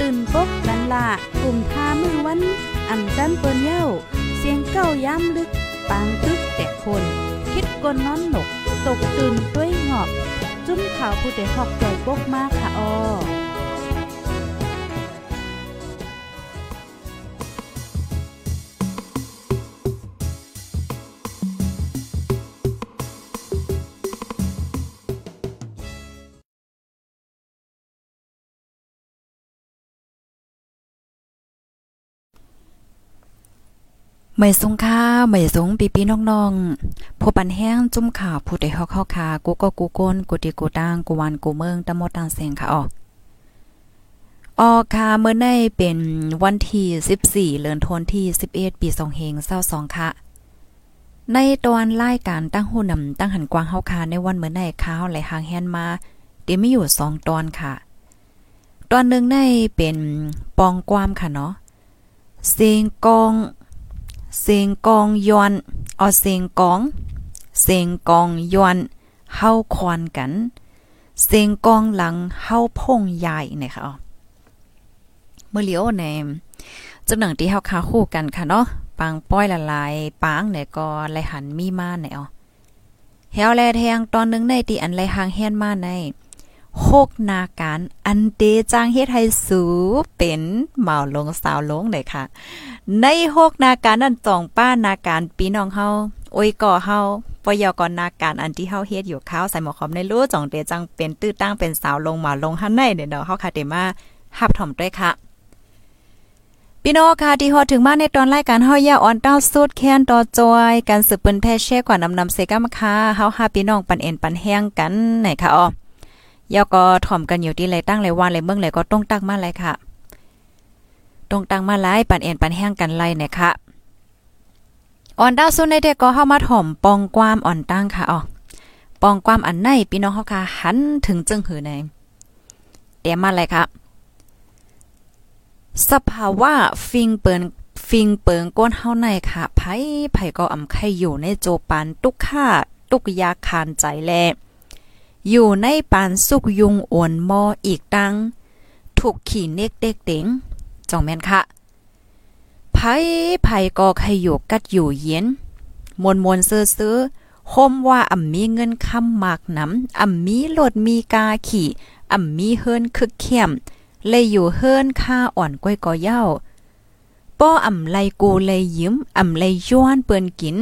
ตื่นปกกันละกลุ่มท่ามือวันอ่ำจันเปิ้นเย้า เสียงเก้าย้ำลึก ปางตึกแต่คน คิดกนนอนหนก ตกตื่นด้วยหงอบ จุ้มข่าวผู้เด็กหอกใจปกมากค่ะออ ไม่สงค่าไม่สงปีปีน้องๆผู้ปันแห้งจุ่มข่าวผู้ใดฮอกเข้าคากูก็กูก้นกูดีกูตางกูวันกูเมืองตะมดตางเสียงค่ะออกออค่ะเมื่อในเป็นวันที่14เดือนธันวาคม11ปี2เฮง22ค่ะ ในตอนรายการตั้งหูนำตั้งหันกวางเฮาคาในวันเมื่อในข้าวไหลหางแฮนมาเดี๋ยวมีอยู่ 2 ตอนค่ะ ตอนหนึ่งในเป็นปองความค่ะเนาะเสียงกอง เสียงกองยอนออเสียงกอง เสียงกองยอนเฮาควนกัน เสียงกองหลังเฮาพงใหญ่นะคะเมื่อเลียวในจังหนังที่เฮาคาคู่กันค่ะเนาะปางป้อยละลายปางเนี่ยก็ไหลหันมีมาไหนอ๋อเฮาแลแทงตอนนึงในที่อันไหลหางแฮนมาใน โคกนาการอันเดจางเฮ็ดให้สูเป็นเหมาลงสาวลงเลยค่ะ ในโคกนาการนั่นจองป้านาการปีน้องเฮาโอ้ยก่อเฮาปยกรนาการอันที่เฮาเฮ็ดอยู่ข้าวใส่หมอคอมในรู้จองเดจังเป็นตื้อตั้งเป็นสาวลงมาลงหันในเด้อเฮาค่ะเดมาฮับถ่อมด้วยค่ะพี่น้องค่ะที่ฮอดถึงมาในตอนรายการเฮาย่าอ่อนเต้าสุดแค้นต่อจอยการสืบเปิ้นแพ่แช่กว่านำนำเซกามค่ะเฮาหาพี่น้องปันเอ็นปันแห้งกันไหนค่ะอ๋อ ยาก็ถ่อมกันอยู่ที่ไรตั้งไรว่าไรเมืองไรก็ต้องตั้งมาไรค่ะต้องตั้งมาไล่ปันเอ็นปันแห้งกันไล่เนี่ยค่ะอ่อนดาวซุนในเด็กก็เข้ามาถ่อมปองความอ่อนตั้งค่ะอ๋อปองความอันไหนพี่น้องเฮาค่ะหันถึงจึงหือในเดี๋ยวมาเลยค่ะสภาวะฟิงเปินฟิงเปิงก้นเฮาในค่ะไผไผก็อำไข่อยู่ในโจปันตุกค่าตุกยาคานใจแล อยู่ในปานสุกยุงอวนมออีกตังถูกขี่เนกเด็กเต็งจองแม่นค่ะไผไผก็ใครอยู่กัดอยู่เย็นมวนมวนเสื้อซื้อคมว่าอ่ำมีเงินคำมากน้ำอ่ำมีรถมีกาขี่อ่ำมีเฮิรนคึกเข้มเลยอยู่เฮิรนค่าอ่อนก้อยกอเย้าป้ออ่ำไลกูเลยยิ้มอ่ำไลย้อนเปิ้นกิน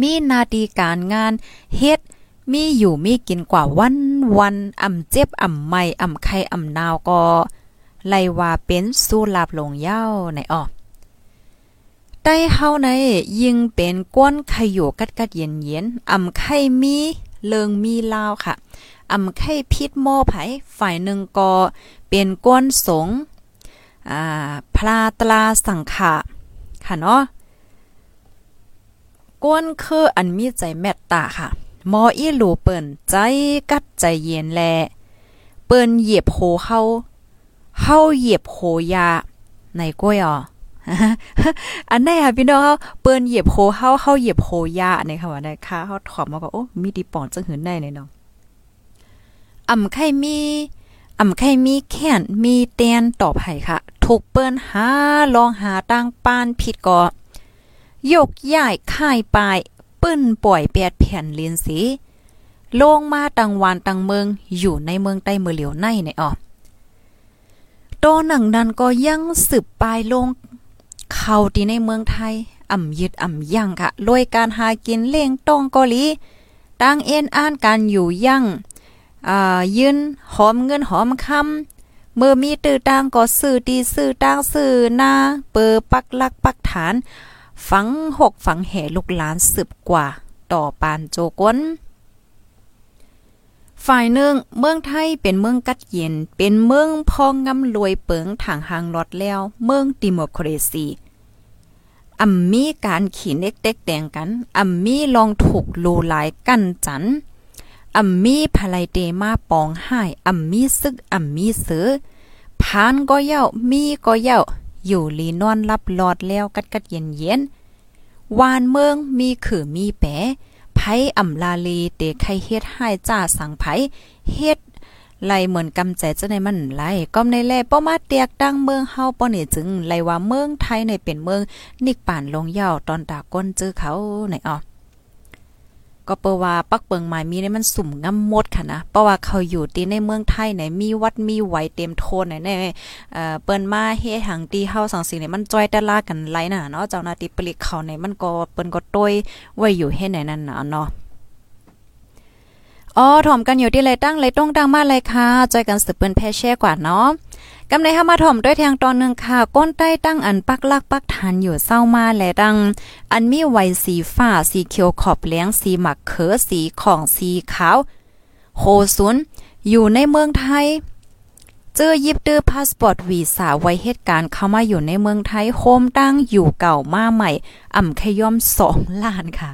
มีนาทีการงานเฮ็ด มีอยู่มีกินกว่าวันวันอ่ำเจ็บอ่ำไม่อ่ำไข้อ่ำนาวก็ไลว่าเป็นสู้ลาบลงเย้าในออใต้เฮาในยิงเป็นก้นไข่อยู่กัดกัดเย็นเย็นอ่ำไข่มีเลิงมีลาวค่ะอ่ำไข่พิษหม้อไผฝ่ายหนึ่งก็เป็นก้นสงอ่าพลาตลาสังขะค่ะเนาะก้นคืออันมีใจแมตตาค่ะ หมออีหลูเปิ้นใจกัดใจเย็นแล เปิ้นเหยียบโหเฮาเฮาเหยียบโหยาในก้อยอ่ออันไหนอะพี่น้องเฮาเปิ้นเหยียบโหเฮาเฮาเหยียบโหยาในค่ะว่าได้ค่ะเฮาถอมมาก็โอ้มีดีปอนจังหืนได้ในเนาะอ่ำไข่มีอ่ำไข่มีแค้นมีเตียนตอบให้ค่ะ ถูกเปิ้นหาลองหาตั้งปานผิดก็ยกย้ายค่ายปาย ปื้นป่วยแปดแผ่นเลียนสีลงมาตังวานตังเมืองอยู่ในเมืองใต้เมือเหลียวในในออโตหนังนั้นก็ยังสืบปลายลงเข้าที่ในเมืองไทยอ่ำยึดอ่ำยั่งค่ะโดยการหากินเลี้ยงต้องกอลีตั้งเอ็นอ่านการอยู่ยั่งอ่ายืนหอมเงินหอมคำเมื่อมีตื้อตางก็ซื้อดีซื้อตางซื้อหน้าเปิปักลักปักฐาน ฝังหกฝังแห่ลูกหลานสืบกว่า ต่อปานโจก้นฝ่ายหนึ่งเมืองไทยเป็นเมืองกัดเย็น เป็นเมืองพองงำรวยเปิงทางหางลอดแล้ว เมืองดิโมครซีอัมมีการขี่เน็กเด็กแดงกันอัมมีลองถูกลูหลายกันจันอัมมีภลายเตมาปองห้อัมมีซึกอัมมีเสือพานก็เย้ามีก็เย้า อยู่ลีนอนรับหลอดแล้วกัดกัดเย็นเย็นวานเมืองมีขือมีแปไผอ่ำลาลีเตไข่เฮ็ดให้จ้าสังไผเฮ็ดไลเหมือนกำใจจะในมันไลก็ในแลป้อมาเตียกดังเมืองเฮาป้อนี่จึงไลว่าเมืองไทยในเป็นเมืองนิกป่านลงยาวตอนตาก้นจื้อเขาไหนอ๋อ ก็เปว่าปักเปิงหมายมีในมันสุ่มงำมดค่ะนะเพราะว่าเขาอยู่ตีในเมืองไทยไหนมีวัดมีไหวเต็มโทนไหนในเอ่อเปิ้นมาเฮ็ดหังตีเฮาสังสิเนี่ยมันจ้อยแต่ลากันไหลน่ะเนาะเจ้าหน้าที่ปลิกเขาในมันก็เปิ้นก็ต้ยไว้อยู่เฮ็ดไหนนั่นน่ะเนาะอ๋อถ่อมกันอยู่ที่ไรตั้งไรต้องตั้งมาเลยค่ะจอยกันสืบเปิ้นแพ่แช่กว่าเนาะ กำในห้ามาถ่อมด้วยทางตอนหนึ่งค่ะ ก้นใต้ตั้งอันปักลักปักฐานอยู่เศร้ามาและดัง อันมีไวสีฝ้าสีเขียวขอบเลี้ยงสีหมักเขอสีของสีขาว โคซุนอยู่ในเมืองไทย จอยิบดื้อพาสปอร์ตวีซ่าไว้เหตุการณ์เข้ามาอยู่ในเมืองไทยโฮมตั้งอยู่เก่ามาใหม่ อ่ำขย่อมสองล้านค่ะ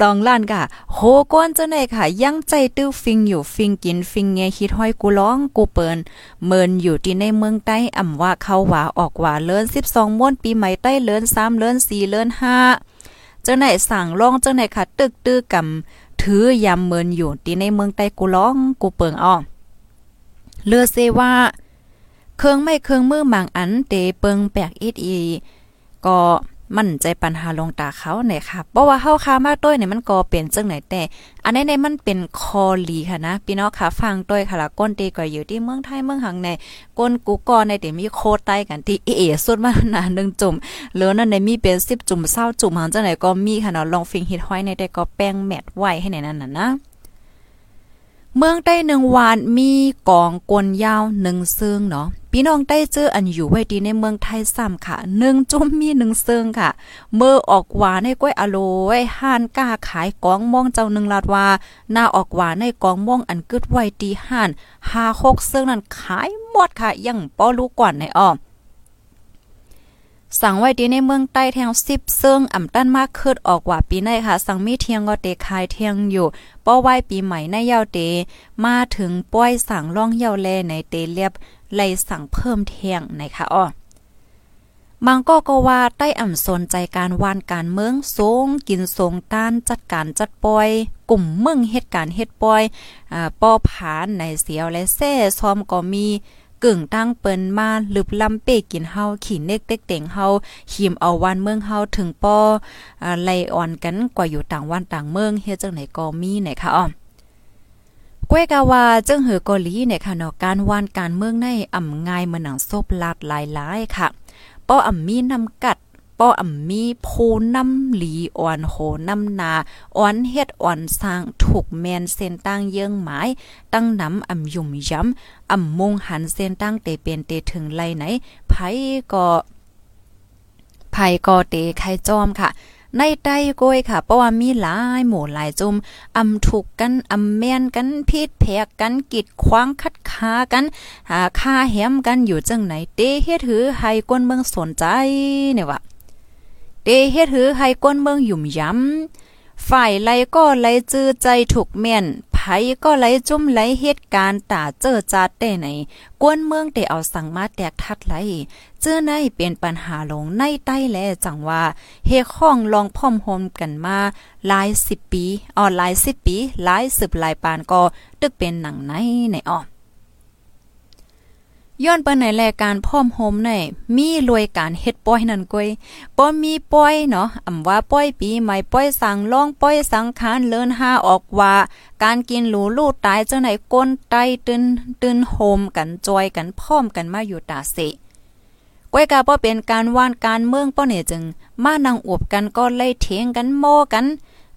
สองล้านค่ะ โหก้นเจ้าไหนค่ะ ยังใจตื้อฟิงอยู่ฟิงกินฟิงเงคิดห้อยกูร้องกูเปินเมินอยู่ที่ในเมืองใต้อ่ำว่าเขาว่าออกว่าเลิน12ม้วนปีใหม่ใต้เลิน3เลิน4เลิน5เจ้าไหนสั่งร้องเจ้าไหนค่ะ ตึกตื้อกำถือยำเมินอยู่ที่ในเมืองใต้กูร้องกูเปิงอ้อ เลือเซว่าเครื่องไม่เครื่องมือหมางอันเตเปิงแปกอีดอีก็มั่นใจปัญหาลงตาเขาเนี่ยค่ะเพราะว่าเฮาค้ามาต้วยเนี่ยมันก็เป็นจังไหนแต่ อันนี้ในมันเป็นคอลีค่ะนะพี่น้องค่ะฟังต้วยค่ะละก้นตีก็อยู่ที่เมืองไทยเมืองหังในก้นกูกอในเดี๋ยวมีโคใต้กันที่เอสุดมาหนานึงจุ่มเหลือนั่นในมีเป็น10จุ่มเศร้าจุ่มหังจังไหนก็มีค่ะเนาะลองฟิงฮิตห้อยในแต่ก็แป้งแมทไว้ให้ในนั้นน่ะนะ เมืองใต้หนึ่งวานมีกองกลยาวหนึ่งซึ่งเนาะพี่น้องได้เจออันอยู่ไว้ดีในเมืองไทยซ้ำค่ะหนึ่งจุ่มมีหนึ่งซึ่งค่ะ เมื่อออกหวานในก้อยอโลไว้ห้านก้าขายกองม่องเจ้าหนึ่งลาดว่าหน้าออกหวานในกองม่องอันกึดไว้ตีห้านหาหกซึ่งนั้นขายหมดค่ะยังป้อรู้ก่อนในอ้อม สั่งไว้ดีในเมืองใต้แทงสิบเซิงอ่ำตั้นมากขึ้นออกกว่าปีในค่ะ สั่งมีเทียงก็เตคายเทียงอยู่ป้อไว้ปีใหม่ในเย้าเตมาถึงป้อยสั่งล่องเย้าแลในเตเรียบไลสั่งเพิ่มเทียงในค่ะอ้อบางก็ก็ว่าใต้อ่ำสนใจการวานการเมืองสูงกินทรงต้านจัดการจัดปอย กลุ่มเมืองเหตุการณ์เฮ็ดปอยอ่าป้อผานในเสียวและแซ่ซ้อมก็มี กึ่งตั้งเปิ้นมาลึบลำเป้กินเฮาขี่เน็กเต็กเต็งเฮาขีมเอาวันเมืองเฮาถึงป้ออ่าไลอ่อนกันกว่าอยู่ต่างวันต่างเมืองเฮ็ดจังไหนก็มีไหนค่ะอ้อก้วยกาวาจึงหือเกาหลีเนี่ยค่ะเนาะการวานการเมืองในอ่ำง่ายเหมือนหนังซบลาดหลายๆค่ะป้ออ่ำมีนำกัด ป้ออ่ำมีโพน้ำหลีอ่อนโหน้ำนาอ่อนเฮ็ดอ่อนสร้างถูกแมนเส้นตั้งเยื่องหมาย ตั้งน้ำอ่ำยุ่มย้ำอ่ำมงหันเส้นตั้งเตเป็นเตถึงไรไหนไผก็ไผก็เตไข่จอมค่ะในใต้ก้อยค่ะ เพราะว่ามีหลายหมู่หลายจุมอำถูกกันอำแม่นกันพิษแพกกันกีดขวางคัดค้ากัน หาค่าแหมกันอยู่จังไหนเตเฮ็ดหือให้ก้นเมืองสนใจเนี่ยว่า เตเฮ็ดหือให้ก้นเมืองหยุ่มย้ำฝ่ายไรก็ไรจื้อใจถูกแม่นไผก็ไหลจุ่มไหลเหตุการณ์ตาเจอจัดได้ไหนกวนเมืองได้เอาสั่งมาแตกทัดไหลเจอในเป็นปัญหาลงในใต้แลจังว่าเฮข้องลองพ่อมโฮมกันมาหลายสิบปีอ๋อหลายสิบปีหลายสืบหลายปานก็ตึกเป็นหนังในในอ้อ ย้อนไปในรายการพ่อมโฮมในมีรวยการเฮ็ดป้อยนั่นก้อยป้อมีป้อยเนาะอำว่าป้อยปีใหม่ป้อยสังล่องป้อยสังขารเลินหาออกว่าการกินหรูลูดตายเจ้าไหนก้นไตตึนตึนโฮมกันจอยกันพร้อมกันมาอยู่ตาเสก้อยกาป้อเป็นการว่านการเมืองป้อเนี่ยจึง มานั่งอวบกันก็ไล่เถียงกันโมกัน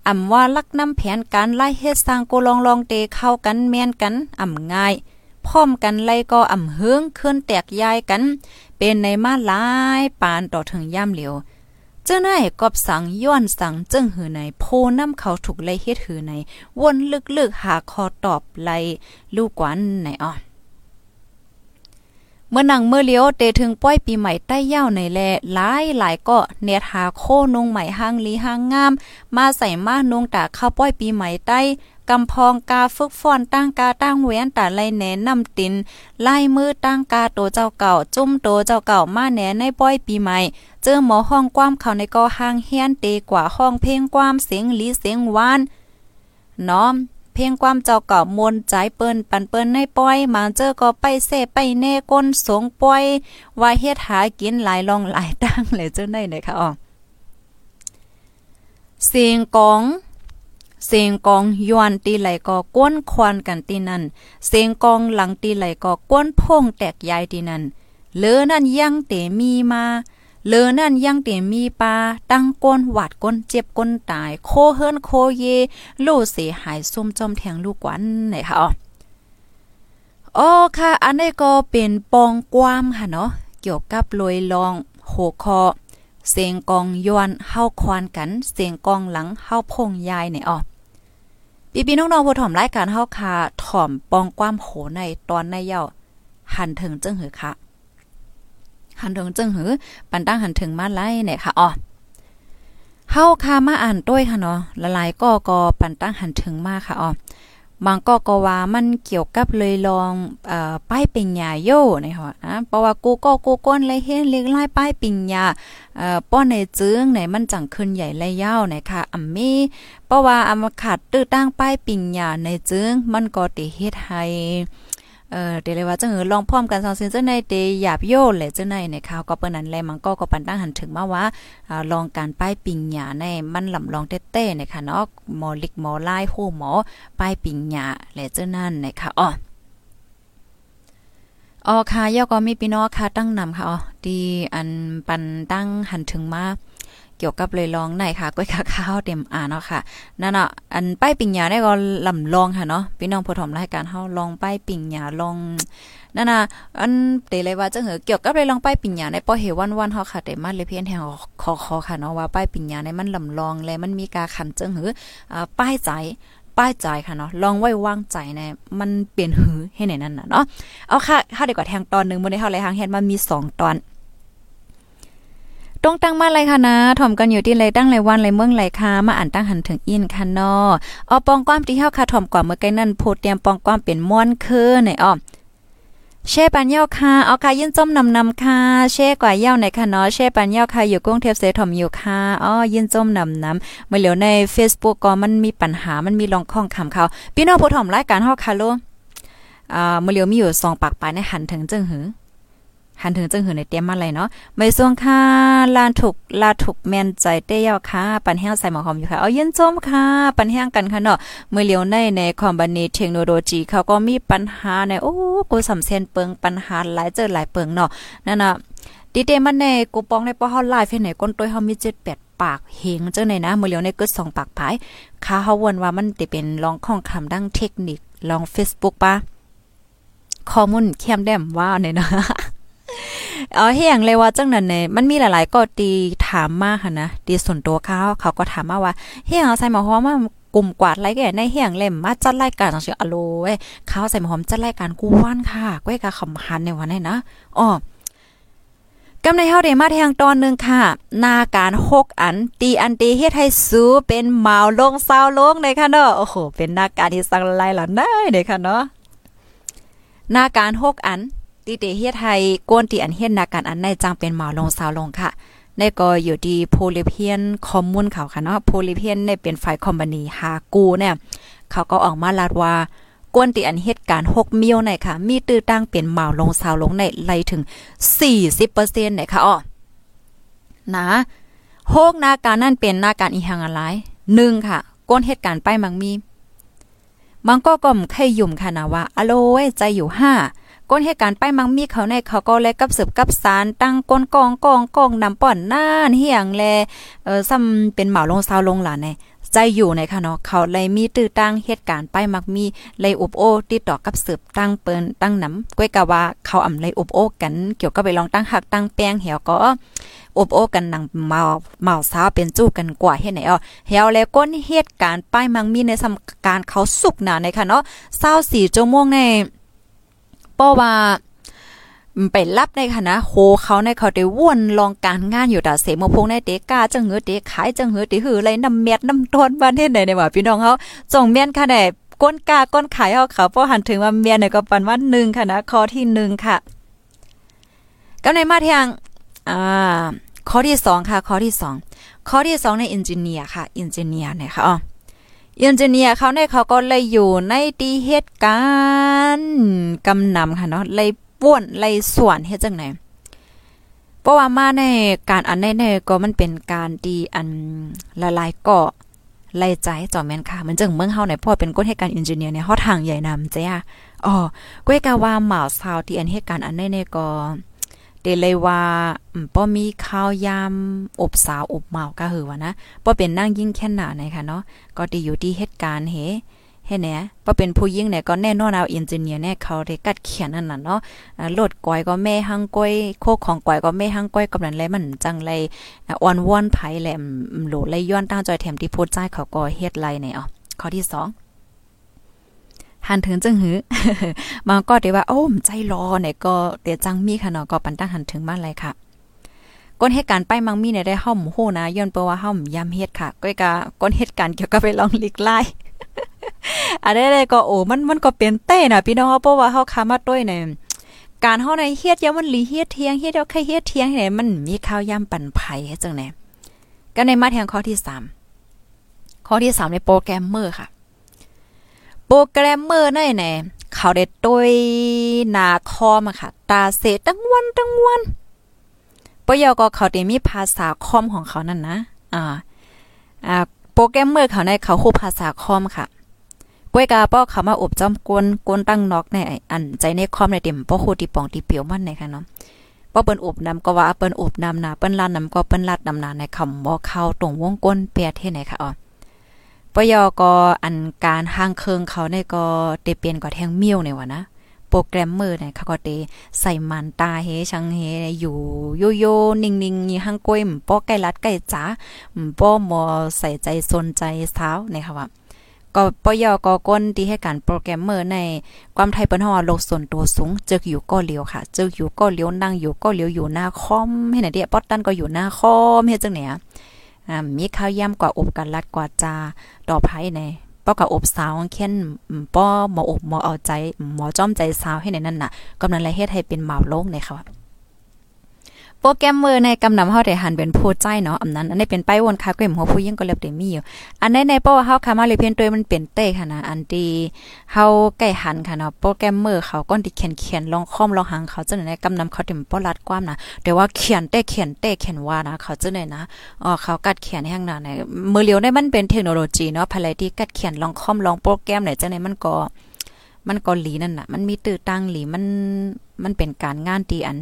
อำว่าลักน้ำแผนการไล่เฮ็ดสร้างโกลองลองเตเข้ากันแม่นกันอำง่าย พร้อมกันไล่ก็อ่ำเฮืองขึ้นแตกย้ายกัน เป็นในมาหลายปานต่อถึงย่ำเหลียวเจ้าหนกอบสังย้อนสังจึงหือในโพน้ำเขาถูกไล่เฮ็ดหือในวนลึกๆหาคอตอบไล่ลูกกวนไหนอ่อเมื่อนังเมื่อเลี้ยวเตถึงป้อยปีใหม่ใต้ย่าวในแลหลายหลายก็เนียหาโคนงใหม่ห้างลีห้างงาม มาใส่มานงตาข้าวป้อยปีใหม่ใต้ กำพองกาฝึกฟ้อนตั้งกาตั้งเว้นตาไลแหนนำติน ไล่มือตั้งกาโตเจ้าเก่า จุ้มโตเจ้าเก่ามาแหนในป้อยปีใหม่ เจอหมอห้องความเขาในกอห้างเฮียนเตกว่าห้องเพลงความเสียงลีเสียงวานน้อมเพียงความเจ้าเก่ามนใจเปิ้นปันเปิ้นในป้อยมาเจอก็ไปเสไปแน่ก้นสงป้อยว่าเฮ็ดหากินหลายลองหลายตั้งเลยเจ้าได้เลยค่ะอ๋อเสียงกอง เสียงกองยวนตีไหลก็ก้นควันกันตีนั่นเสียงกองหลังตีไหลก็ก้นพงแตกยายตีนั่นเลือนั่นยังเตมีมาเลือนั่นยังเตมีปลาตั้งก้นหวัดก้นเจ็บก้นตาย โคเฮิรนโคเยลูเสียหายซุ่มจอมแทงลูกวันไหนคะอ๋อโอ้ค่ะ อันนี้ก็เป็นปองกวามค่ะเนาะเกี่ยวกับลอยลองโหคอเสียงกองยวนเฮาควานกัน เสียงกองหลังเฮาพงยายเนี่ยอ๋อ พี่พี่น้องๆผู้ถ่อมรายการเฮาค่ะถ่อมปองความโหในตอนในเย้าหันถึงจึงหือค่ะ หันถึงจึงหือ ปันตั้งหันถึงมาไล่เนี่ยค่ะอ๋อเฮาค่ะมาอ่านด้วยค่ะเนาะละลายก็ก็ปันตั้งหันถึงมาค่ะอ๋อ บางก็ก็ว่ามันเกี่ยวกับเลยลองเอ่อป้ายปิงยาโยนะคะนะเพราะว่ากูก็กูก้นเลยเห็นเล็กไล่ป้ายปิงยาเอ่อป้อนในจึงไหนมันจังขึ้นใหญ่และยาวนะคะอัมมีเพราะว่าอำมาขาดตื้อตั้งป้ายปิงยาในจึงมันก็ติเฮ็ดให้ เออเดี๋ยวเลยว่าจังเออลองพร้อมกันสองซินจังในเตหยาบโยเลยจังในในข่าวก็เปิ้นนั้นแลมันก็ก็ปันตั้งหันถึงมาว่าอ่าลองการป้ายปิงหยาในมันลำลองเต้ๆนะคะเนาะหมอลิกหมอลายโหหมอป้ายปิงหยาและจังนั้นนะคะอ๋ออ๋อค่ะย่อก็มีพี่น้องค่ะตั้งนำค่ะอ๋อดีอันปันตั้งหันถึงมา กี่ยวกับเลยลองไหนค่ะก้อยข้าวเต็มอ่าเนาะค่ะนั่นเนาะอันป้ายปิงยาได้ก็ลำลองค่ะเนาะพี่น้องผู้ถมรายการเฮาลองป้ายปิงยาลองนั่นน่ะอันเตเลยว่าจังเหอเกี่ยวกับเลยลองป้ายปิงยาในป้อเฮวันวันเฮาค่ะแต่มันเลยเพียนแทงคอคอค่ะเนาะว่าป้ายปิงยาในมันลำลองและมันมีการขันจังหืออ่าป้ายใจป้ายใจค่ะเนาะลองไว้วางใจในมันเปลี่ยนหือให้ในนั้นน่ะเนาะเอาค่ะถ้าดีกว่าแทงตอนหนึ่งมื้อนี้เฮาเลยทางเฮ็ดมันมี2ตอน ตรงตั้งมาเลยค่ะนะถ่อมกันอยู่ที่ไรตั้งไรวันไรเมืองไรค่ะมาอ่านตั้งหันถึงอินค่ะนาะเอาปองความที่เฮาค่ะถ่อมกว่าเมื่อไกลนั่นโพเตรียมปองความเป็นม่วนคือไหนอ้อเช่ปันเย้าค่ะเอาค่ะยินจมนำนำค่ะเช่กว่าเย้าไหนค่ะเนาะเช่ปันเย้าค่ะอยู่กรุงเทพเสถ่อมอยู่ค่ะอ๋อยินจมนำนำเมื่อเหลียวใน Facebook ก็มันมีปัญหามันมีลองข้องคำเขาพี่น้องผู้ถ่อมรายการเฮาค่ะโลอ่าเมื่อเหลียวมีอยู่2ปากปลายในหันถึงจึงหือ หันถึงจึงหือในเตรียมมาเลยเนาะไม่ส่วงค่ะลานถูกลาถูกแม่นใจเต้ยาค่ะ ปันแห้งใส่หมอหอมอยู่ค่ะ เอาเย็นจมค่ะ ปันแห้งกันค่ะเนาะเมื่อเลียวในในคอมบานีเทคโนโลยีเขาก็มีปัญหาในโอ้กูสำเซนเปิงปัญหาหลายเจอหลายเปิงเนาะนั่นน่ะดีเตมันในกูปองในป้อเฮาไลฟ์ไหนก้นต้วเฮามี7 8ปากเฮงเจ้าไหนนะมือเลียวในกึด2ปากผายค่าเฮาวนว่ามันจะเป็นลองข้องคำดังเทคนิคลอง Facebook ปะข้อมูลเข้มแดมว่าเนี่ยนะ เออเฮียงเลยว่าจังนั้นเนี่ยมันมีหลายๆ ก็ตีถามมาค่ะนะตีส่วนตัวเขาเขาก็ถามมาว่าเฮียงเอาใส่หมอหอมมากลุ่มกวาดไรแก่ในเฮียงเล่มมาจัดรายการจังซี่อโลเว้ยเขาใส่หมอหอมจัดรายการกูว่านค่ะก้อยกะคำหันในวันนี้นะอ๋อกำในเฮาได้มาแทงตอนหนึ่งค่ะ นาการ6อัน ตีอันตีเฮ็ดให้สูเป็นหมาลงซาวลงเลยค่ะเนาะโอ้โหเป็นนาการที่สังไลล่ะได้เด้ค่ะเนาะนาการ6อัน ตีเตเฮ็ดให้ก้นตีอันเฮ็ดนาการอันในจังเป็นหมาลงสาวลงค่ะในก็อยู่ที่โพลิเพียนคอมมูนเขาค่ะเนาะโพลิเพียนเน่เป็นฝ่ายคอมพานีหากูเนี่ยเขาก็ออกมาลาดว่าก้นตีอันเหตุการณ์6มิลในค่ะ มีตื้อตั้งเป็นหมาลงสาวลงในไลถึง 40%เนี่ยค่ะอ้อนะโฮกนาการนั่นเป็นนาการอีหังอะไร1ค่ะก้นเหตุการณ์ป้ายมังมี มังก็ก่อมไข่ยุ่มค่ะนะว่าอโลเว้ใจอยู่5 ก้นเหตุการณ์ไปมังมีเขาในเขาก็เลยกับสืบกับสารตั้งก้นกองกองกองนำป่อนน่านเฮียงแลเออซ้ำเป็นเหมาลงซาวลงหล่ะในใจอยู่ในค่ะเนาะเขาเลยมีตื้อตั้งเหตุการณ์ไปมักมีเลยอบโอติดต่อกับสืบตั้งเปิ้นตั้งน้ำก้อยกะว่าเขาอำเลยอบโอกันเกี่ยวกับไปลองตั้งหักตั้งแป้งเหี่ยวก็อบโอกันนังเมาเมาสาวเป็นจู้กันกว่าเฮ็ดไหนอ๋อเหี่ยวแล้วก้นเหตุการณ์ป้ายมังมีในสำการเขาสุกหนาในค่ะเนาะ24ชั่วโมงใน ป้อว่าไปรับในคณะโหเขาในเขาได้ว่นลองการงานอยู่แต่เสมพงในเตกาจังเหือเตขายจังเหือเตหืออะไรน้ำเม็ดน้ำต้นบ้านเฮ็ดไหนในว่าพี่น้องเฮาจงเมียนค่ะได้ก้นกาก้นขายเฮาเขาพอหันถึงว่าเมียนเนี่ยก็ปันว่า1ค่ะนะข้อที่1ค่ะกำในมาเทางอ่าข้อที่2ค่ะ ข้อที่2ข้อที่2ในเอนจิเนียร์ค่ะเอนจิเนียร์เนี่ยค่ะอ๋อ อนจิเนียร์เขาในเขาก็เลยอยู่ในดีเหตุการณ์กำนำค่ะเนาะเลยป่วนไล่ส่วนเฮ็ดจังไหนเพราะว่ามาในการอันในในก็มันเป็นการดีอันละลายเกาะไล่ใจจอมแม่นค่ะมันจึงเมืองเฮาเนี่ยพ่อเป็นคนเหตุการณ์อินจิเนียร์เนี่ยเฮาทางใหญ่นำจ้ะอ๋อก้อยกะว่าหมาซาวที่อันเหตุการณ์อันในในก็ เดเลยว่าป้อมีข้าวยามอบสาวอบเมาก็คือว่านะป้อเป็นนั่งยิ่งแค่หนาไหนค่ะเนาะก็ดีอยู่ที่เหตุการณ์เฮเฮ็ดแหน่บ่เป็นผู้หญิงเนี่ยก็แน่นอนเอาเอนจิเนียร์เนี่ยเขาได้กัดเขียนนั่นน่ะเนาะโลดก้อยก็แม่หังก้อยโคกของก้อยก็แม่หังก้อยกำนันเลมันจังเลยอ่อนวอนไผแหลมโหลเลยย้อนตั้งจอยแถมที่พูดใจเขาก็เฮ็ดไรเนี่ยอ๋อข้อที่2 หันถึงจึงหือมันก็ได้ว่าโอ้มใจรอเนี่ยก็เดี๋ยวจังมีค่ะเนาะก็ปันตั้งหันถึงบ้าเลยค่ะก้นเหตุการณ์ไปมังมีเนี่ยได้เฮาโหนะย้อนเปว่าเฮายำเฮ็ดค่ะก้อยกะก้นเหตุการณ์เกี่ยวกับไปลองลิกไล่อันนี้ก็โอ้มันมันก็เป็นเต้น่ะพี่น้องเพราะว่าเฮาคามาด้วยเนี่ยการเฮาในเฮ็ดยามมันลีเฮ็ดเที่ยงเฮ็ดเอาแค่เฮ็ดเที่ยงไหนมันมีข้าวยำปั่นไผ่ให้จังไหนก็ในมาแทงข้อที่3ข้อที่3ในโปรแกรมเมอร์ค่ะ รแกรมเมอร์นั่นแหละเขาได้ต้วยนาคอมาค่ะ ตาเสตั้งวันตั้งวันปยก็เขาได้มีภาษาคอมของเขานั่นนะ อ่า อ่า โปรแกรมเมอร์เขาในเขาฮู้ภาษาคอมค่ะก้วยกาป้อเขามาอบจอมกวนกวนตั้งนอกในอันใจในคอมในเต็มป้อโคติป่องติเปียวมันในค่ะเนาะป้อเปิ้นอบนำก็ว่าเปิ้นอบนำนาเปิ้นลาดนำก็เปิ้นลาดนำนาในคำบ่เข้าตรงวงก้นเปียเท่ไหนค่ะอ๋อ ปยอก็อันการห้างเคิงเขาในก็เตเปลี่ยนกว่าแทงเมียวในวะนะโปรแกรมเมอร์เนี่ยเขาก็เตใส่มันตาเฮชังเฮอยู่โยโย่นิ่งๆยี่ห้างก้อยป้อใกล้รัดใกล้จ๋าป้อมอใส่ใจสนใจสาวนะคะว่าก็ปยอก็ก้นที่ให้การโปรแกรมเมอร์ในความไทยเปิ้นฮอโลกส่วนตัวสูงเจออยู่ก็เลียวค่ะ เจออยู่ก็เลียวนั่งอยู่ก็เลียวอยู่หน้าคอมให้ไหนเดียป๊อตตันก็อยู่หน้าคอมเฮ็ดจังไหน อ่ามีข้าวย่ำกว่าอบกันลัดกว่าจาดอกไผ่ในป้อกับอบสาวเค้นป้อหมออบหมอเอาใจหมอจ้อมใจสาวให้ในนั่นน่ะกำลังไรเฮ็ดให้เป็นหมาโลกในค่ะ โปรแกรมเมอร์ในกำนำเฮาได้หันเป็นผู้ใจเนาะอันนั้นอันนี้เป็นไปวนค่ะก็เห็นหัวผู้ยิ่งก็เล็บได้มีอยู่ อันในในเพราะว่าเฮาคามาเลยเพียนตัวมันเป็นเต้ค่ะนะอันที่เฮาใกล้หันค่ะเนาะโปรแกรมเมอร์เขาก้อนที่เขียนเขียนลองคอมลองหางเขาจังไหนกำนำเขาถึงป้อรัดความนะแต่ว่าเขียนเต้เขียนเต้เขียนว่านะเขาจังไหนนะอ๋อเขากัดเขียนแห่งนั้นไหนมือเลียวได้มันเป็นเทคโนโลยีเนาะภายที่กัดเขียนลองคอมลองโปรแกรมไหนจังไหนมันก็มันก็หลีนั่นน่ะ มันมีตื้อตั้งหลีมัน มันเป็นการงานที่อัน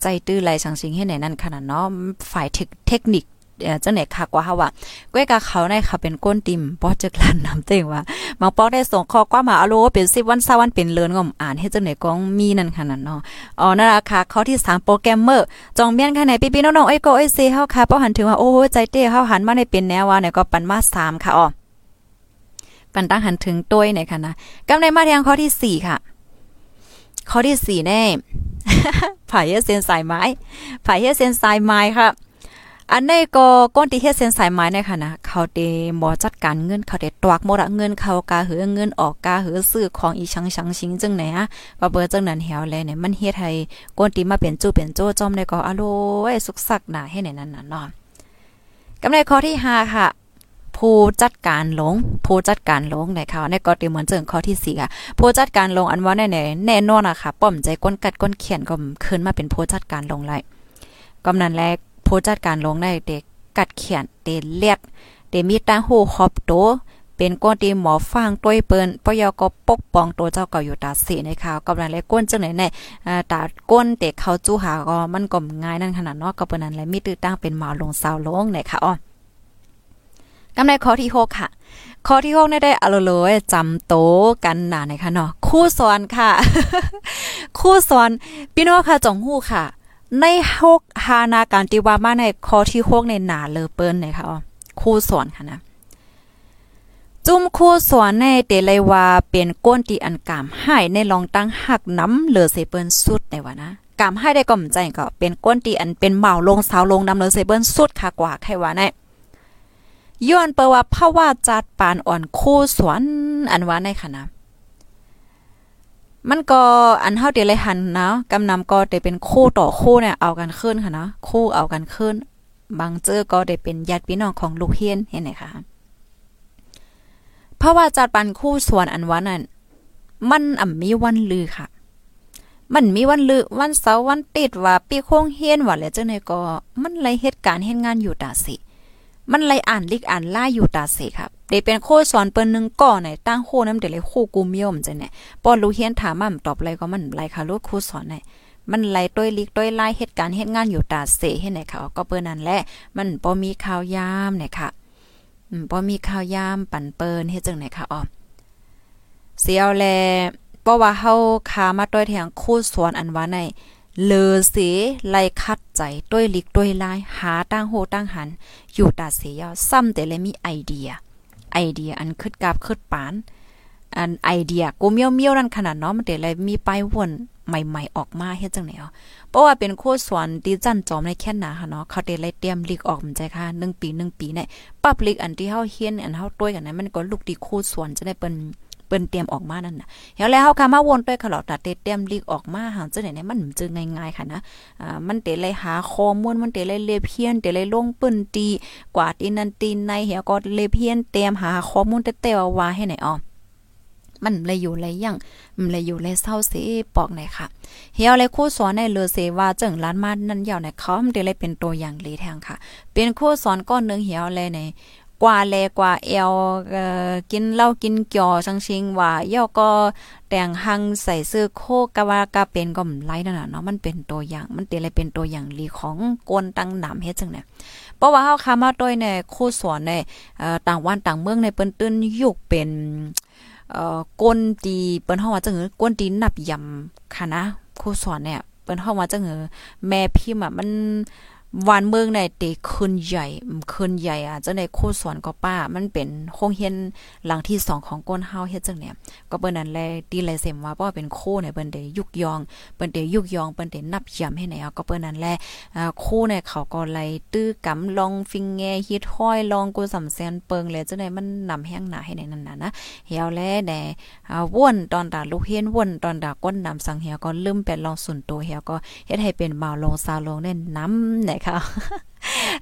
ใจตื้อไหลสังสิงให้ไหนนั่นขนาดเนาะฝ่ายเทคนิคเจังไหนคักว่าเฮาว่าก้อยกะเขาในเขาเป็นก้นติมป้อจึกลั่นน้ำเต็งว่าบางป้อได้ส่งข้อความมาอโลเป็น10วัน20วันเป็นเลินก็อ่านเฮ็ดจังไหนกองมีนั่นขนาดเนาะอ๋อนั่นล่ะค่ะข้อที่3โปรแกรมเมอร์จองเมียนค่ะไหนพี่ๆน้องๆเอ้ยก็เอ้ยเซเฮาค่ะป้อหันถึงว่าโอ้ใจเต้เฮาหันมาในเป็นแนวว่าเนี่ยก็ปันมา3ค่ะอ๋อปันตั้งหันถึงตัวไหนค่ะนะกำในมาทางข้อที่สี่ค่ะ ข้อที่สี่แน่ผายเฮเซนสายไม้ผายเฮเซนสายไม้ค่ะ อันนี้ก็ก้นที่เฮเส้นสายไม้เนี่ยค่ะนะเขาเดมอจัดการเงินเขาเดตวักหมดเงินเขากาเหือเงินออกกาเหือซื้อของอีชังชังชิงจังไหนอะก็เบอร์จังนั้นแหวเลยเนี่ยมันเฮ็ดให้ก้นที่มาเป็นจู้เป็นโจ้จอมได้ก็อโลยสุกสักหนาให้ในนั้นน่ะเนาะกำไรข้อที่5ค่ะ ผู้จัดการลงผู้จัดการลงในค่ะในก็ตีเหมือนเจิงข้อที่4ค่ะผู้จัดการลงอันว่าแน่แน่นอนอะค่ะป้อมใจก้นกัดก้นเขียนก็ขึ้นมาเป็นผู้จัดการลงไลกำนันแรกผู้จัดการลงได้เด็กกัดเขียนเตเลียดเตมีตั้งหูคอบโตเป็นก้นตีหมอฟางต้วยเปิ้นปยก็ปกป้องตัวเจ้าเก่าอยู่ตาสีในะคะกำลังเลยก้นจังไหนในตาก้นเด็กเขาจู้หาก็มันก็ง่ายนั่นขนาดเนาะก็เปิ้นนั้นเลยมีตื้อตั้งเป็นหมาลงสาวลงในะคะอ๋อ กำในข้อที่6ค่ะ ข้อที่6ได้ได้อโลโลจำโตกันหนาในค่ะเนาะคู่สอนค่ะ คู่สอนพี่น้องค่ะจงฮู้ค่ะ ในหกหานาการติวามาในข้อที่6ในหนาเลอเปิ้นเลยค่ะคู่สอนค่ะนะจุ่มคู่สวนในเตเลยว่าเป็นก้นตีอันกามให้ในลองตั้งหักน้ำเหลือเซเปิลสุดในว่านะกามให้ได้ก็มใจก็เป็นก้นตีอันเป็นเหมาลงสาวลงนำเหลือเซเปิลสุดค่ะกว่าใครว่าใน ย้อนเปว่าภาวะจัดปานอ่อนคู่สวนอันว่าในค่ะนะมันก็อันเฮาเดเลยหันนะกำนำก็ได้เป็นคู่ต่อคู่เนี่ยเอากันขึ้นค่ะนะคู่เอากันขึ้น บางเจอก็ได้เป็นญาติพี่น้องของลูกเฮียนเห็นไหมคะพราะว่าจัดปันคู่สวนอันวันนั้น มันอ่ำมีวันลือค่ะ มันมีวันลือวันเสาร์วันติดว่าปีโค้งเฮียนว่าแล้วเจังได๋ก็มันเลยเหตุการณ์เฮ็ดงานอยู่ตาสิ มันเลยอ่านลิกอ่านล่าอยู่ตาเสครับเดเป็นโคสอนเปิ้นนึงก่อไหนตั้งโคน้ำเดี๋ยวเลยโคกูมิยมจังได๋ป้อรู้เฮียนถามมันตอบอะไรก็มันไรค่ะลูกคู่สอนไหนมันไหลต้วยลิกต้วยไล่เหตุการณ์เฮ็ดงานอยู่ตาเสเฮ็ดไหนค่ะก็เปิ้นนั่นแหละมันบ่มีข่าวยามเนี่ยค่ะอืมบ่มีข้าวยามปั่นเปิ้นเฮ็ดจังไหนคะอ๋อเสียวแลเพราะว่าเฮาคามาต้วยแทงคู่สวนอันว่าใน เลอเสไลคัดใจต้วยลิกต้วยลาย หาตั้งโหตั้งหัน อยู่ตาเสียซ้ำแต่เลยมีไอเดีย ไอเดียอันคึดกาบคึดปาน อันไอเดียกูเมียวเมียวนั่นขนาดเนาะมันแต่เลยมีไปวนใหม่ๆออกมาเฮ็ดจังไหนอ๋อเพราะว่าเป็นโคสวนที่จันจอมในแค่นาค่ะเนาะเขาได้เลยเตรียมลีกออกมันใจค่ะ1ปี1ปีเนี่ยปรับลีกอันที่เฮาเฮียนอันเฮาต้วยกันนั้นมันก็ลูกดีโคสวนจะได้เปิ้น ปิ้นเตรียมออกมานั่นน่ะแล้วแล้วเฮาคามาวนต้วยขลอดตัดเตรียมลีกออกมาหางจังได๋เนี่ยมันจึงง่ายๆค่ะนะอ่ามันเตเลยหาข้อมูลมันเตเลยเลเพียนเตเลยลงปื้นตีกว่าตีนันตีในเหียก็เลเพียนเตรียมหาข้อมูลแต่ๆว่าให้ไหนอ๋อมันเลยอยู่เลยยังมันเลยอยู่เลยเศร้าสิปอกไหนค่ะเฮียเลยคู่สอนในเลือเสว่าจังล้านมานั่นยาวในเขามันเลยเป็นตัวอย่างลีแทงค่ะ เป็นคู่สอนก้อนนึงเฮียเลยใน กว่าแลกว่าเอวกินเหล้ากินเกี่ยวจังชิงว่าย่าก็แต่งหังใส่เสื้อโคกะว่ากะเป็นก็ไล่นั่นน่ะเนาะมันเป็นตัวอย่างมันเตเลยเป็นตัวอย่างลีของกวนตังหนำเฮ็ดจังเนี่ยเพราะว่าเฮาคามาด้วยในคู่สอนในเอ่อต่างวันต่างเมืองในเปิ้นตื้นยุคเป็นเอ่อก้นตีเปิ้นเฮาว่าจังเออก้นตีนับยำค่ะนะครูสอนเนี่ยเปิ้นเฮาว่าจังเออแม่พิมพ์อะมัน วันเมืองในเตคืนใหญ่คืนใหญ่อะจังได๋โคสอนก็ป้า มันเป็นโคงเฮียนหลังที่2ของก้นเฮาเฮ็ดจังเนี่ยก็เปิ้นนั่นแลตีไลเสมว่าเพราะว่าเป็นโคเนี่ยเปิ้นได้ยุกยองเปิ้นได้ยุกยองเปิ้นได้นับยำให้ไหนเอาก็เปิ้นนั่นแลอ่าโคเนี่ยเขาก็ไล่ตื้อกำลองฟิงแงฮิตห้อยลองกูสำแสนเปิงเลยเจังได๋มันนำแห้งหนาให้ไหนนั่นน่ะนะเหี่ยวแลแดอ่าว่นตอนตาลูกเฮียนว่นตอนตาก้นนำสังเหี่ยวก็ลืมเป็นลองสุนโตเหี่ยวก็เฮ็ดให้เป็นเมาลงซาลงเน่นน้ำไหนค่ะ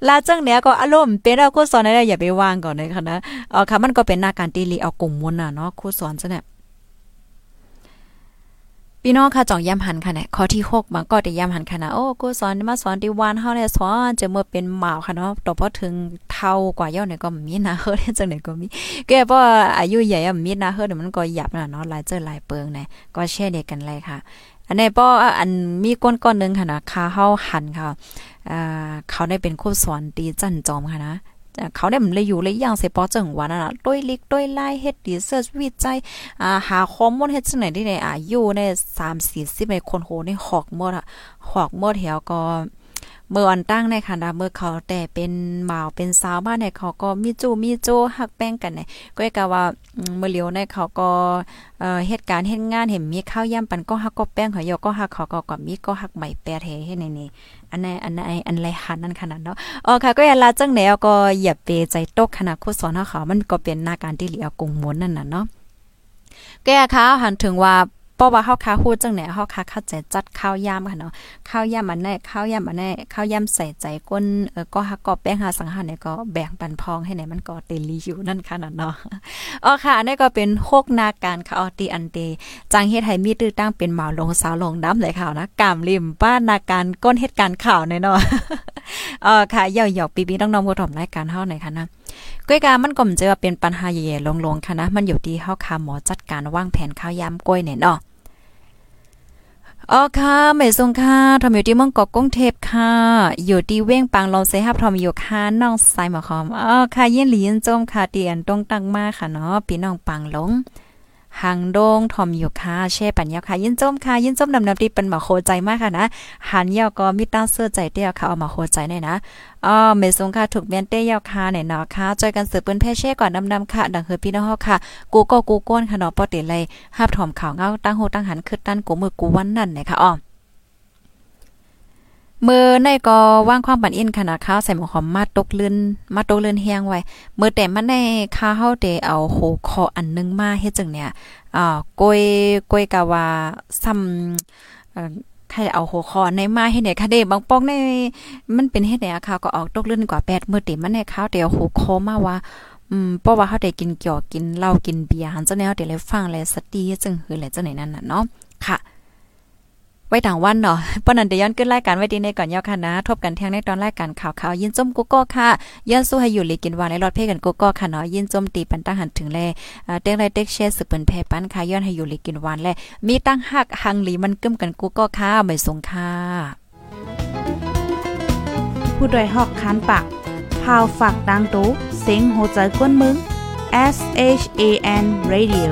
ลาจังเนี้ยก็อารมณ์เป็นเราคูสอนได้อย่าไปวางก่อนเลยค่ะนะเออค่ะมันก็เป็นหน้าการตีลีเอากลุ่มมวลน่ะเนาะครูสอนซะเนี่ยพี่น้องค่ะจ่องย้ำหันค่ะเนี่ยข้อที่6มันก็ได้ย้ำหันค่ะนะโอ้กูสอนมาสอนที่วานเฮาเนี่ยสอนจะเมื่อเป็นหมาค่ะเนาะต่อพอถึงเท่ากว่าเย่าเนี่ยก็มีนะเฮ็ดจังได๋ก็มีแกบ่อายุใหญ่อะมีนะเฮ็ดมันก็หยับน่ะเนาะหลายเจอหลายเปิงเนี่ยก็แชร์เด็กกันเลยค่ะ อันนี้ป้ออันมีก้นก้อนนึงค่ะนะคาเฮาหันค่ะอ่าเขาได้เป็นครูสอนตีจันจอมค่ะนะเขาได้มันเลยอยู่เลยย่างเสปอจังหวะนั่นน่ะด้วยลิกด้วยไล่เฮ็ดดีเซิร์ชวิจัยอ่าหาข้อมูลเฮ็ดจังไหนที่ไหนอ่าอยู่ในสามสี่สิบในคนโหในหอกหมดอะหอกหมดแถวก็ เมื่อวันตั้งในค่ะดาเมื่อเขาแต่เป็นหมาวเป็นสาวบ้านเนี่ยเขาก็มีจูมีโจหักแป้งกันเนี่ยก็กะว่าเมื่อเลียวในเขาก็เอ่อเหตุการณ์เฮ็ดงานเห็นมีข้าวย่ำปันก็หักก็แป้งเขายอก็หักเขาก็ก็มีก็หักใหม่แปรเทให้ในนี่อันไหนอันไหนอันไรหันนั่นขนาดเนาะอ๋อค่ะก็อย่าลาจังแนวก็อย่าไปใจตกขนาดโคสอนเขามันก็เป็นหน้าการที่เหลียวกงมวนนั่นน่ะเนาะแก้ค่ะหันถึงว่า ราะว่าเฮาคาฮู้จังไหนเฮาคาเข้าใจจัดข้าวยามค่ะเนาะข้าวยามอันไหนข้าวยามอันไหนข้าวยามใส่ใจก้นเออก็ฮักก็แป้งหาสังหารเนี่ยก็แบ่งปันพองให้ไหนมันก็เตลีอยู่นั่นค่ะเนาะอ๋อค่ะอันนี้ก็เป็นโคกนาการค่ะออตีอันเตจังเฮ็ดให้มีตื้อตั้งเป็นหมาลงสาวลงน้ำเลยค่ะนะกามริมป้านาการก้นเหตุการณ์ข่าวเนาะอ๋อค่ะย่อยๆปีๆน้องๆผู้ถมรายการเฮาหน่อยค่ะนะก้อยกามันก็มจะว่าเป็นปัญหาใหญ่ๆลงๆค่ะนะ มันอยู่ที่เฮาคาหมอจัดการวางแผนข้าวยามก้อยเนี่ยเนาะ อ๋อค่ะไม่ทรงค่ะทำอยู่ที่เมืองกอกกุ้งเทพค่ะ อยู่ที่เว้งปังลองเซฮับทอมอยู่ค่ะน้องสายหมอคอมอ๋อค่ะเย็นหลียนจมค่ะเตียนตรงตั้งมากค่ะเนาะพี่น้องปังลง หังโดงทอมอยู่ค่ะเช่ปัญญาค่ะ ยินจมค่ะ ยินจมนำนำดีเป็นหมาโคใจมากค่ะนะหันยาวก็มีตั้งเสื้อใจเตี้ยค่ะเอามาโคใจหน่อยนะอ๋อเมสงค่ะถูกเมียนเตี้ยาวค่ะเนี่ยเนาะค่ะจอยกันสืบเปิ้นแพ่เช่ก่อนนำๆค่ะ ดังเฮือพี่น้องค่ะ กูก็กูก้นค่ะเนาะปอติเลยหับถอมข่าวเงาตั้งโหตั้งหันคือตั้นกูมือกูวันนั่นเนี่ยค่ะอ๋อ เมื่อในก็ว่างความบันอินขนาดข้าวใส่หมูหอมมาตกลื่นมาตกลื่นแห้งไว้ เมื่อแต่มันในข้าวเฮาเดเอาโหคออันนึงมาเฮ็ดจังเนี่ยอ่ากยกยกะว่าซ้ำเอ่อใครเอาหัวคอในมาให้เนี่ยค่ะเด้บางปอกในมันเป็นเฮ็ดเนี่ยค่ะก็ออกตกลื่นกว่า8มื้อติมันในข้าวเดียวหัวคอมาว่าอืมเพราะว่าเฮาได้กินเกี่ยวกินเหล้ากินเบียร์หันจังแนวเดี๋ยวเลยฟังเลยสติจึงคือแหละจังไหนนั่นน่ะเนาะค่ะ ไว้ต่างวันเนาะปนันเดย้อนขึ้นรายการไว้ดีในก่อนยาวค่ะนะ ทบกันเที่ยงในตอนรายการข่าวข่าวยินจมกุ๊กก็ค่ะย้อนสู้ให้อยู่เลยกินวานในรอดเพ่กันกุ๊กก็ค่ะเนาะยินจมตีปันตั้งหันถึงแลเต็งไรเต็กเชสืบเปิ้นแพ่ปันค่ะย้อนให้อยู่เลยกินวานแลมีตั้งหักหังหลีมันกึ้มกันกุ๊กก็ค่ะไม่สงค่ะผู้ดยหอกคานปากพาวฝากดังตู้เซ็งโหใจกวนมึง S H A N Radio